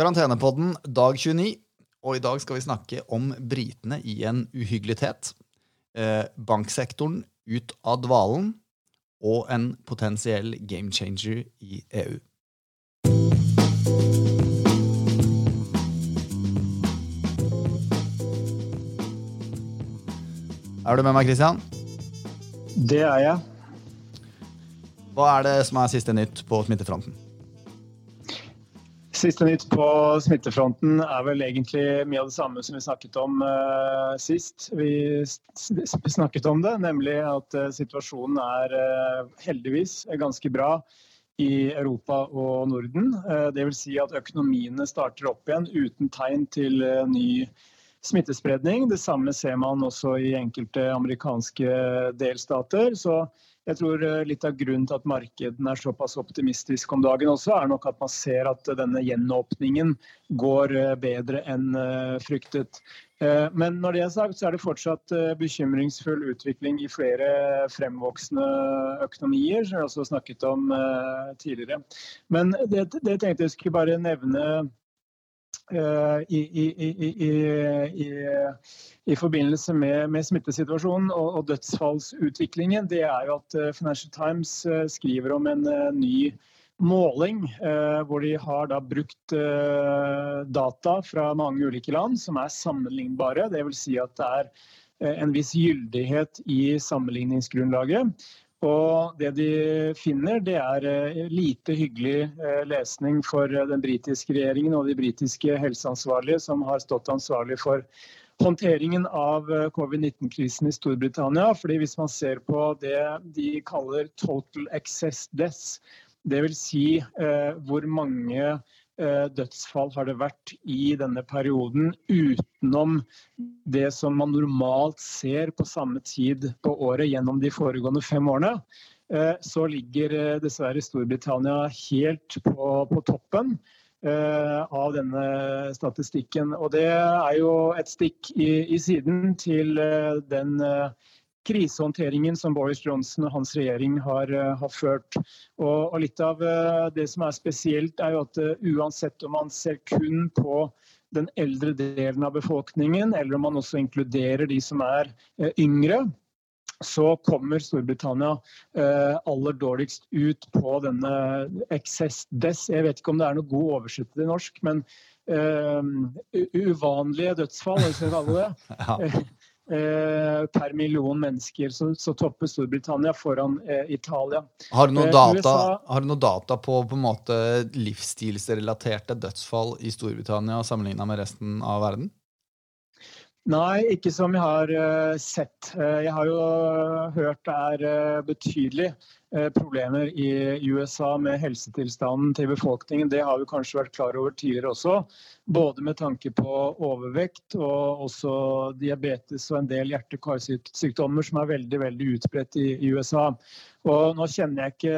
Karantenepodden dag 29. Og i dag skal vi snakke om britene i en uhyggelighet. Eh, banksektoren ut av dvalen. Og en potensiell game changer i EU. Er du med meg, Christian? Det er jeg. Hva er det som er siste nytt på smittefronten? Siste nytt på smittefronten er vel egentlig mye av det samme som vi snakket om uh, sist. Vi snakket om det, nemlig at uh, situasjonen er uh, heldigvis ganske bra i Europa og Norden. det vil si at økonomiene starter opp igjen uten tegn til ny smittespredning. Det samme ser man også i enkelte amerikanske delstater. Så jeg tror eh, litt av grunnen til at markedene er såpass optimistisk om dagen også, er nok at man ser at denne gjenåpningen går eh, bedre enn eh, fryktet. Men når det er sagt, så er det fortsatt bekymringsfull utvikling i flere fremvoksende økonomier, som vi også snakket om tidligere. Men det, det tenkte jeg skulle bare nevne i, i, i, i, forbindelse med, med smittesituasjonen og, og, dødsfallsutviklingen, det er jo at Financial Times skriver om en ny måling hvor de har brukt data fra mange ulike land som er sammenlignbare. Dvs. Si at det er en viss gyldighet i sammenligningsgrunnlaget. Og det de finner, det er eh, lite hyggelig eh, lesning for eh, den britiske regjeringen og de britiske helseansvarlige, som har stått ansvarlig for håndteringen av covid-19-krisen i Storbritannia. Fordi Hvis man ser på det de kaller total excess deaths, dvs. Si, eh, hvor mange dødsfall har det vært i denne perioden utenom det som man normalt ser på samme tid på året gjennom de foregående fem årene. Eh, så ligger eh, dessverre Storbritannia helt på, på toppen av denne statistikken. Og det er jo et stikk i, i siden til den krisehåndteringen som Boris Johnson og hans regjering har, eh, har ført. Og, og, litt av eh, det som er spesielt, er jo at uh, uansett om man ser kun på den eldre delen av befolkningen, eller om man også inkluderer de som er yngre, så kommer Storbritannia eh, aller dårligst ut på denne excess des. Jeg vet ikke om det er noe god oversettelse til norsk, men uvanlige dødsfall, hvis vi kaller det. Eh, per million mennesker. Så, så topper Storbritannia foran eh, Italia. Har du, noen eh, data, USA, har du noen data på, på måte, livsstilsrelaterte dødsfall i Storbritannia sammenligna med resten av verden? Nei, ikke som jeg har uh, sett. Uh, jeg har jo hørt det er uh, betydelig problemer i USA med helsetilstanden til befolkningen. Det har vi kanskje vært klar over tidligere også. Både med tanke på overvekt og også diabetes og en del hjerte-karsykdommer som er veldig veldig utbredt i, i USA. Og nå kjenner jeg ikke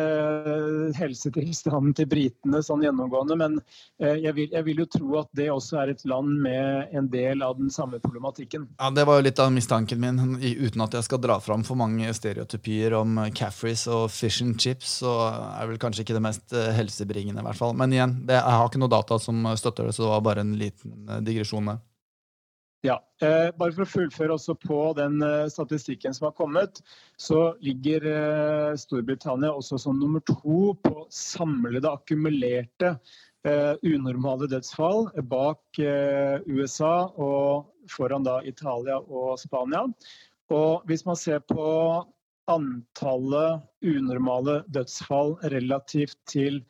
eh, helsetilstanden til britene sånn gjennomgående, men eh, jeg vil, jeg vil, jo tro at det også er et land med en del av den samme problematikken. Ja, Det var jo litt av mistanken min, uten at jeg skal dra fram for mange stereotypier om Caffreys og fish and chips, så er vel kanskje ikke det mest eh, helsebringende, i hvert fall. Men igjen, det, jeg har ikke noe data som støtter det, så det var bare en liten digresjon. Ja, eh, Bare for å fullføre også på den eh, statistikken som har kommet, så ligger eh, Storbritannia også som nummer to på samlede akkumulerte eh, unormale dødsfall bak eh, USA og foran da Italia og Spania. Og hvis man ser på antallet unormale dødsfall relativt til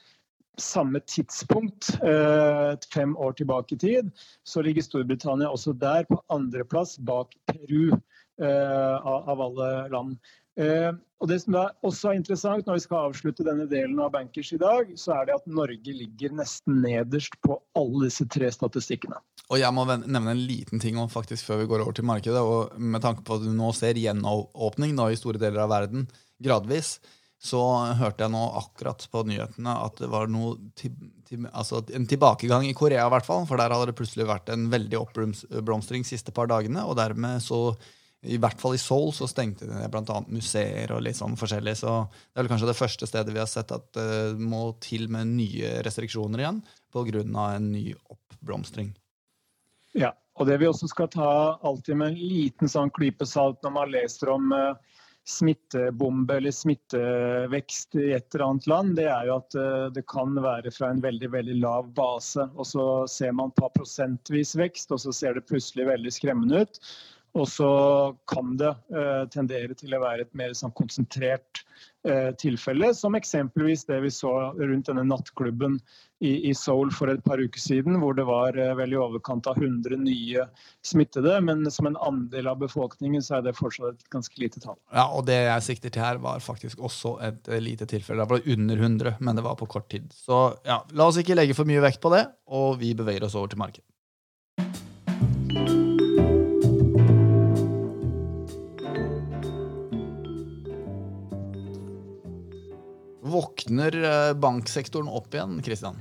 samme tidspunkt, eh, fem år tilbake i tid, så ligger Storbritannia også der på andreplass bak Peru eh, av alle land. Eh, og Det som også er interessant når vi skal avslutte denne delen av Bankers i dag, så er det at Norge ligger nesten nederst på alle disse tre statistikkene. Og Jeg må nevne en liten ting om faktisk før vi går over til markedet. og Med tanke på at du nå ser gjenåpning i store deler av verden gradvis, så hørte jeg nå akkurat på nyhetene at det var noe til, til, altså en tilbakegang i Korea, i hvert fall. For der hadde det plutselig vært en veldig oppblomstring siste par dagene. Og dermed så i hvert fall i Seoul så stengte de ned bl.a. museer og litt sånn forskjellig. Så det er vel kanskje det første stedet vi har sett at det må til med nye restriksjoner igjen pga. en ny oppblomstring. Ja, og det vi også skal ta alltid med en liten sånn klype salt når man leser om uh, smittebombe eller smittevekst i et eller annet land, det er jo at uh, det kan være fra en veldig veldig lav base. Og så ser man på prosentvis vekst, og så ser det plutselig veldig skremmende ut. Og så kan det eh, tendere til å være et mer sånn konsentrert eh, tilfelle, som eksempelvis det vi så rundt denne nattklubben i, i, Seoul for et par uker siden, hvor det var eh, vel i overkant av 100 nye smittede. Men som en andel av befolkningen så er det fortsatt et ganske lite tall. Ja, og det jeg sikter til her, var faktisk også et lite tilfelle. Det var under 100, men det var på kort tid. Så ja, la oss ikke legge for mye vekt på det, og vi beveger oss over til markedet. Våkner eh, banksektoren opp igjen, Kristian?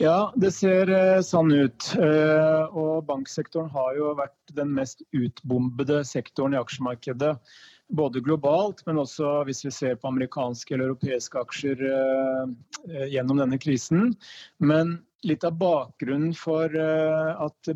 Ja, det ser eh, sånn ut. Eh, og banksektoren har jo vært den mest utbombede sektoren i aksjemarkedet. Både globalt, men også hvis vi ser på amerikanske eller europeiske aksjer gjennom denne krisen. Men litt av bakgrunnen for at at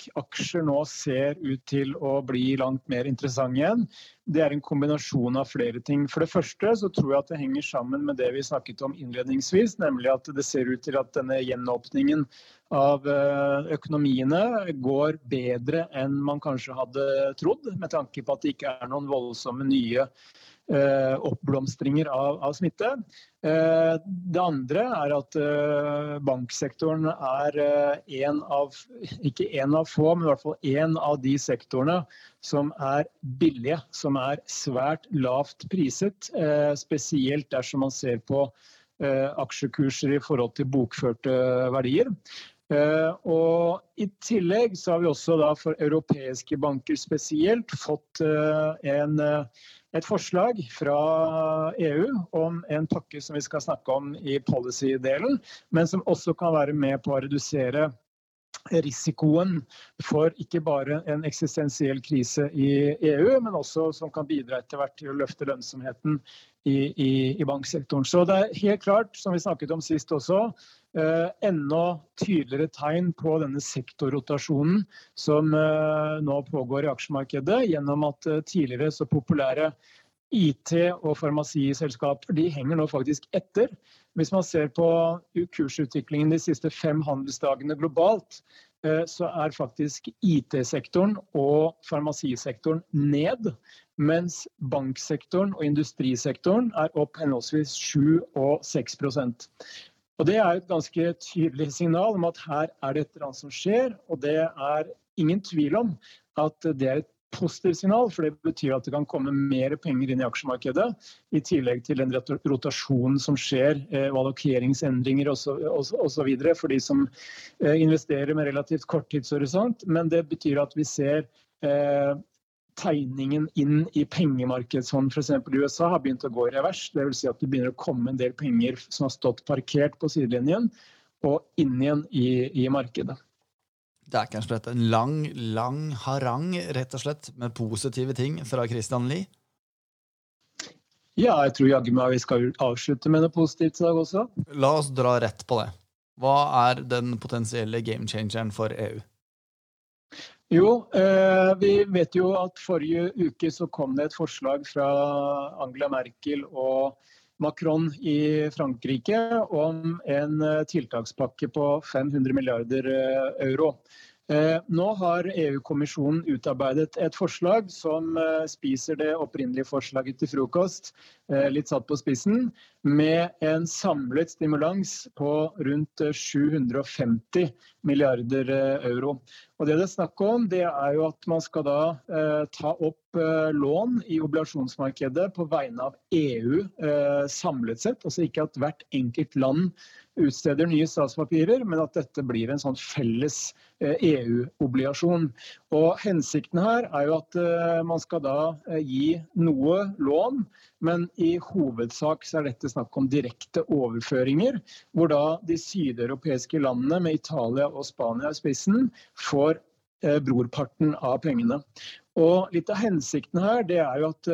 bankaksjer nå ser ut til å bli langt mer interessante igjen, det er en kombinasjon av flere ting. For det første så tror jeg at det henger sammen med det vi snakket om innledningsvis, nemlig at det ser ut til at denne gjenåpningen av eh, økonomiene går bedre enn man kanskje hadde trodd, med tanke på at det ikke er noen voldsomme nye Eh, oppblomstringer av, av smitte. Eh, det andre er at eh, banksektoren er en av, ikke en av få, men i hvert fall en av de sektorene som er billige, som er svært lavt priset. Spesielt dersom man ser på aksjekurser i forhold til bokførte verdier. og I tillegg så har vi også da for europeiske banker spesielt fått en et forslag fra EU om en pakke som vi skal snakke om i policy-delen, men som også kan være med på å redusere risikoen for ikke bare en eksistensiell krise i EU, men også som kan bidra etter hvert til å løfte lønnsomheten i, i, i banksektoren. Så det er helt klart, som vi snakket om sist også, eh, enda tydeligere tegn på denne sektorrotasjonen som eh, nå pågår i aksjemarkedet, gjennom at eh, tidligere så populære IT- og farmasiselskaper de henger nå faktisk etter. Hvis man ser på kursutviklingen de siste fem handelsdagene globalt, eh, så er faktisk IT-sektoren og farmasisektoren ned. Mens banksektoren og industrisektoren er opp henholdsvis 7 og 6% og Det er et ganske tydelig signal om at her er det et eller annet som skjer. Og det er ingen tvil om at det er et positivt signal, for det betyr at det kan komme mer penger inn i aksjemarkedet. I tillegg til den rotasjonen som skjer, eh, allokeringsendringer osv. for de som eh, investerer med relativt kort tidshorisont. Men det betyr at vi ser eh, tegningen inn i pengemarkedet, som f.eks. i USA, har begynt å gå i revers. Dvs. Si at det begynner å komme en del penger som har stått parkert på sidelinjen, og inn igjen i, i markedet. Det er kanskje slett en lang, lang harang rett og slett, med positive ting fra Christian Lie? Ja, jeg tror jaggu meg vi skal avslutte med noe positivt i dag også. La oss dra rett på det. Hva er den potensielle gamechangeren for EU? Jo, eh, vi vet jo at forrige uke så kom det et forslag fra Angela Merkel og Macron i Frankrike om en eh, tiltakspakke på 500 milliarder eh, euro. Eh, nå har EU-kommisjonen utarbeidet et forslag som eh, spiser det opprinnelige forslaget til frokost, eh, litt satt på spissen, med en samlet stimulans på rundt 750 milliarder euro. Og det det er snakk om, det er jo at man skal da ta opp lån i obligasjonsmarkedet på vegne av EU samlet sett. Altså ikke at hvert enkelt land utsteder nye statspapirer, men at dette blir en sånn felles EU-obligasjon. Eh, e og Hensikten her er jo at eh, man skal da eh, gi noe lån, men i hovedsak så er dette snakk om direkte overføringer, hvor da de sydeuropeiske landene med Italia og Spania i spissen får brorparten av pengene. Og litt av hensikten her det er jo at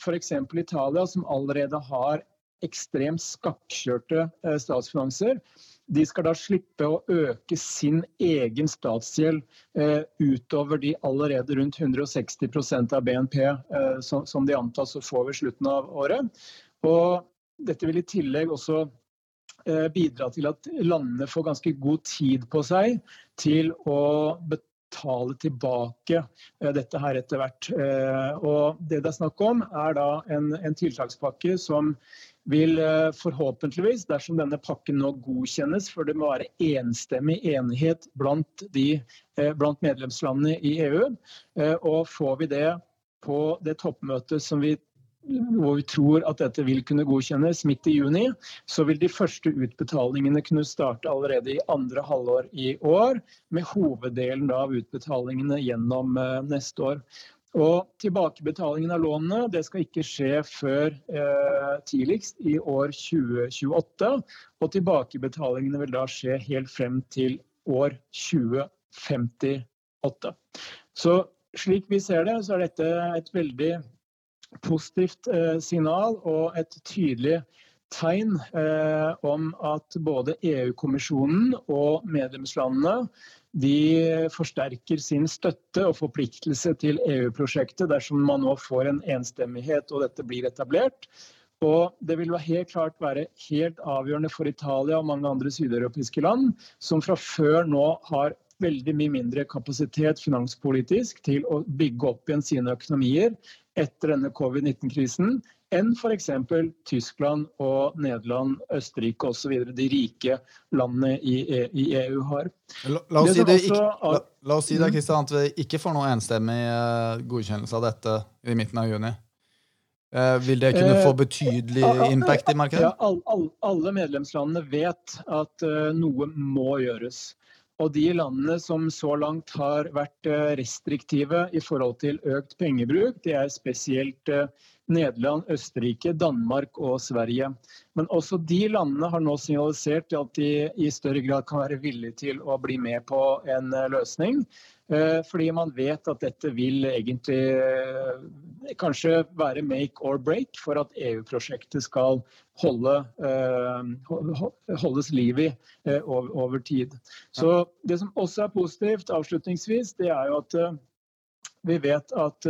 f.eks. Italia, som allerede har ekstremt skakkjørte eh, statsfinanser, de skal da slippe å øke sin egen statsgjeld eh, utover de allerede rundt 160% av BNP eh, som, som, de antas å få ved slutten av året. Og dette vil i tillegg også eh, bidra til at landene får ganske god tid på seg til å betale tilbake eh, dette her etter hvert. Eh, og det det er snakk om, er da en, en tiltakspakke som vil eh, forhåpentligvis, dersom denne pakken nå godkjennes, for det må være enstemmig enighet blant, de, blant medlemslandene i EU, og får vi det på det toppmøtet som vi hvor vi tror at dette vil kunne godkjennes midt i juni, så vil de første utbetalingene kunne starte allerede i andre halvår i år, med hoveddelen av utbetalingene gjennom eh, neste år. Og Tilbakebetalingen av lånene det skal ikke skje før eh, tidligst i år 2028. Og tilbakebetalingene vil da skje helt frem til år 2058. Så slik vi ser det, så er dette et veldig positivt eh, signal og et tydelig tegn eh, om at både EU-kommisjonen og medlemslandene de forsterker sin støtte og forpliktelse til EU-prosjektet dersom man nå får en enstemmighet og dette blir etablert. Og det vil helt klart være helt avgjørende for Italia og mange andre sydeuropeiske land, som fra før nå har veldig mye mindre kapasitet finanspolitisk til å bygge opp igjen sine økonomier etter denne covid-19-krisen enn f.eks. Tyskland og Nederland, Østerrike osv. de rike landene i, EU e har. La, la, oss si det, ikke, la, la, oss si det, Kristian, at vi ikke får noen enstemmig eh, godkjennelse av dette i midten av juni. Eh, vil det kunne få eh, betydelig impact i markedet? Ja, all, all, alle medlemslandene vet at noe må gjøres. Og de landene som så langt har vært eh, restriktive i forhold til økt pengebruk, det er spesielt eh, Nederland, Østerrike, Danmark og Sverige. Men også de landene har nå signalisert at de i større grad kan være villige til å bli med på en eh, løsning. Eh, fordi man vet at dette vil egentlig eh, kanskje være make or break for at EU-prosjektet skal holde, holdes liv i over tid. Så Det som også er positivt, avslutningsvis, det er jo at vi vet at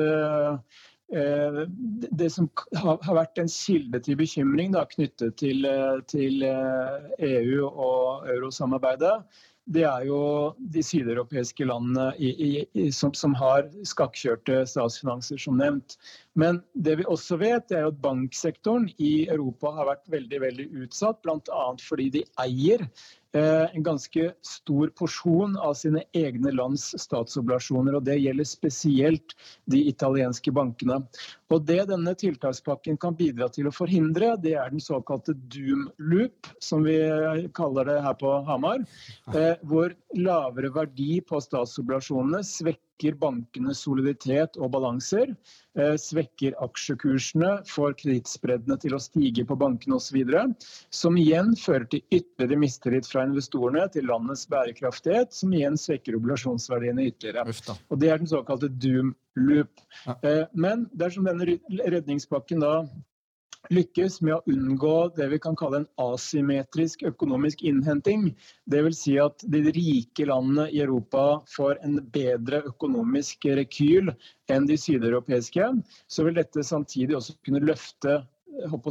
det som har vært en kilde til bekymring da, knyttet til, til EU e og eurosamarbeidet, det er jo de sydeuropeiske landene i, i, som, som, har skakkjørte statsfinanser, som nevnt. Men det vi også vet, er at banksektoren i Europa har vært veldig veldig utsatt, bl.a. fordi de eier Eh, en ganske stor porsjon av sine egne lands statsobligasjoner. og Det gjelder spesielt de italienske bankene. Og Det denne tiltakspakken kan bidra til å forhindre, det er den såkalte doom loop, som vi kaller det her på Hamar. Eh, hvor lavere verdi på statsobligasjonene svekker svekker bankenes soliditet og balanser. Eh, svekker aksjekursene, får kredittspreddene til å stige på bankene osv. Som igjen fører til ytterligere mistillit fra investorene til landets bærekraftighet, som igjen svekker obligasjonsverdiene ytterligere. Og Det er den såkalte doom loop. Eh, men dersom denne redningspakken da lykkes med å unngå det vi kan kalle en asymmetrisk økonomisk innhenting. Dvs. Si at de rike landene i Europa får en bedre økonomisk rekyl enn de sydeuropeiske, så vil dette samtidig også kunne løfte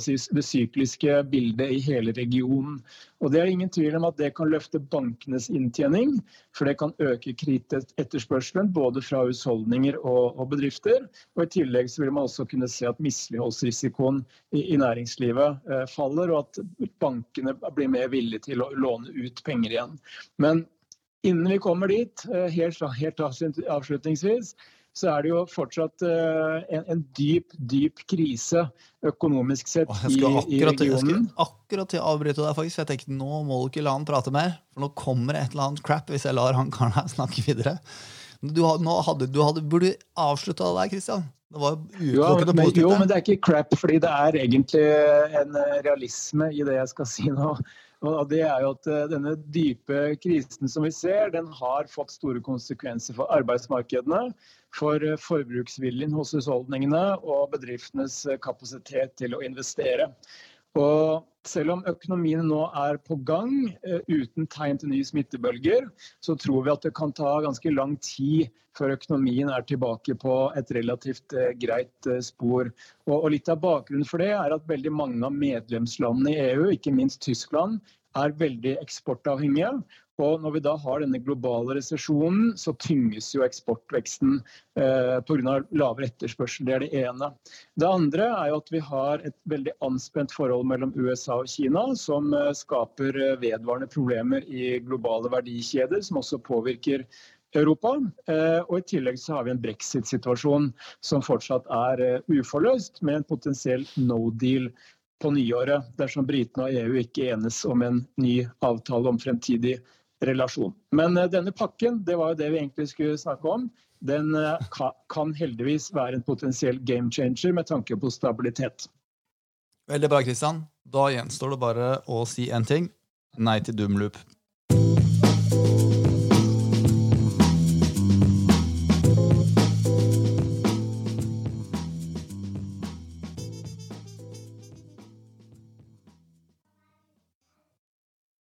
si, det sykliske bildet i hele regionen. Og Det er ingen tvil om at det kan løfte bankenes inntjening, for det kan øke kredittetterspørselen både fra husholdninger og, og, bedrifter. Og I tillegg så vil man også kunne se at misligholdsrisikoen i, i næringslivet eh, faller, og at bankene blir mer villige til å låne ut penger igjen. Men innen vi kommer dit, eh, helt, helt avslutningsvis, så er det jo fortsatt eh, en, en dyp, dyp krise økonomisk sett i, i, regionen. Jeg skulle akkurat til å avbryte deg, faktisk. Jeg tenkte nå må du ikke la han prate mer, for nå kommer det et eller annet crap hvis jeg lar han karen snakke videre. Du, hadde, du hadde, burde avslutta det der, Christian. Det var utelukkende positivt. Jo, men det er ikke crap, fordi det er egentlig en realisme i det jeg skal si nå. Og det er jo at eh, Denne dype krisen som vi ser, den har fått store konsekvenser for arbeidsmarkedene, for eh, forbruksviljen hos husholdningene og bedriftenes eh, kapasitet til å investere. Og selv om økonomien nå er på gang eh, uten tegn til nye smittebølger, så tror vi at det kan ta ganske lang tid før økonomien er tilbake på et relativt eh, greit eh, spor. Og litt av bakgrunnen for det er at veldig mange av medlemslandene i EU, ikke minst Tyskland, er veldig eksportavhengige. Og når vi da har denne globale resesjonen, så tynges jo eksportveksten eh, pga. lavere etterspørsel. Det er det ene. Det andre er jo at vi har et veldig anspent forhold mellom USA og Kina, som eh, skaper eh, vedvarende problemer i globale verdikjeder, som også påvirker Europa. Eh, og I tillegg så har vi en brexit-situasjon som fortsatt er eh, uforløst, med en potensiell no deal på nyåret dersom britene og EU ikke enes om en ny avtale om fremtidig relasjon. Men uh, denne pakken, det var jo det vi egentlig skulle snakke om, den uh, kan heldigvis være en potensiell game changer med tanke på stabilitet. Veldig bra, Kristian. Da gjenstår det bare å si én ting. Nei til Doomloop.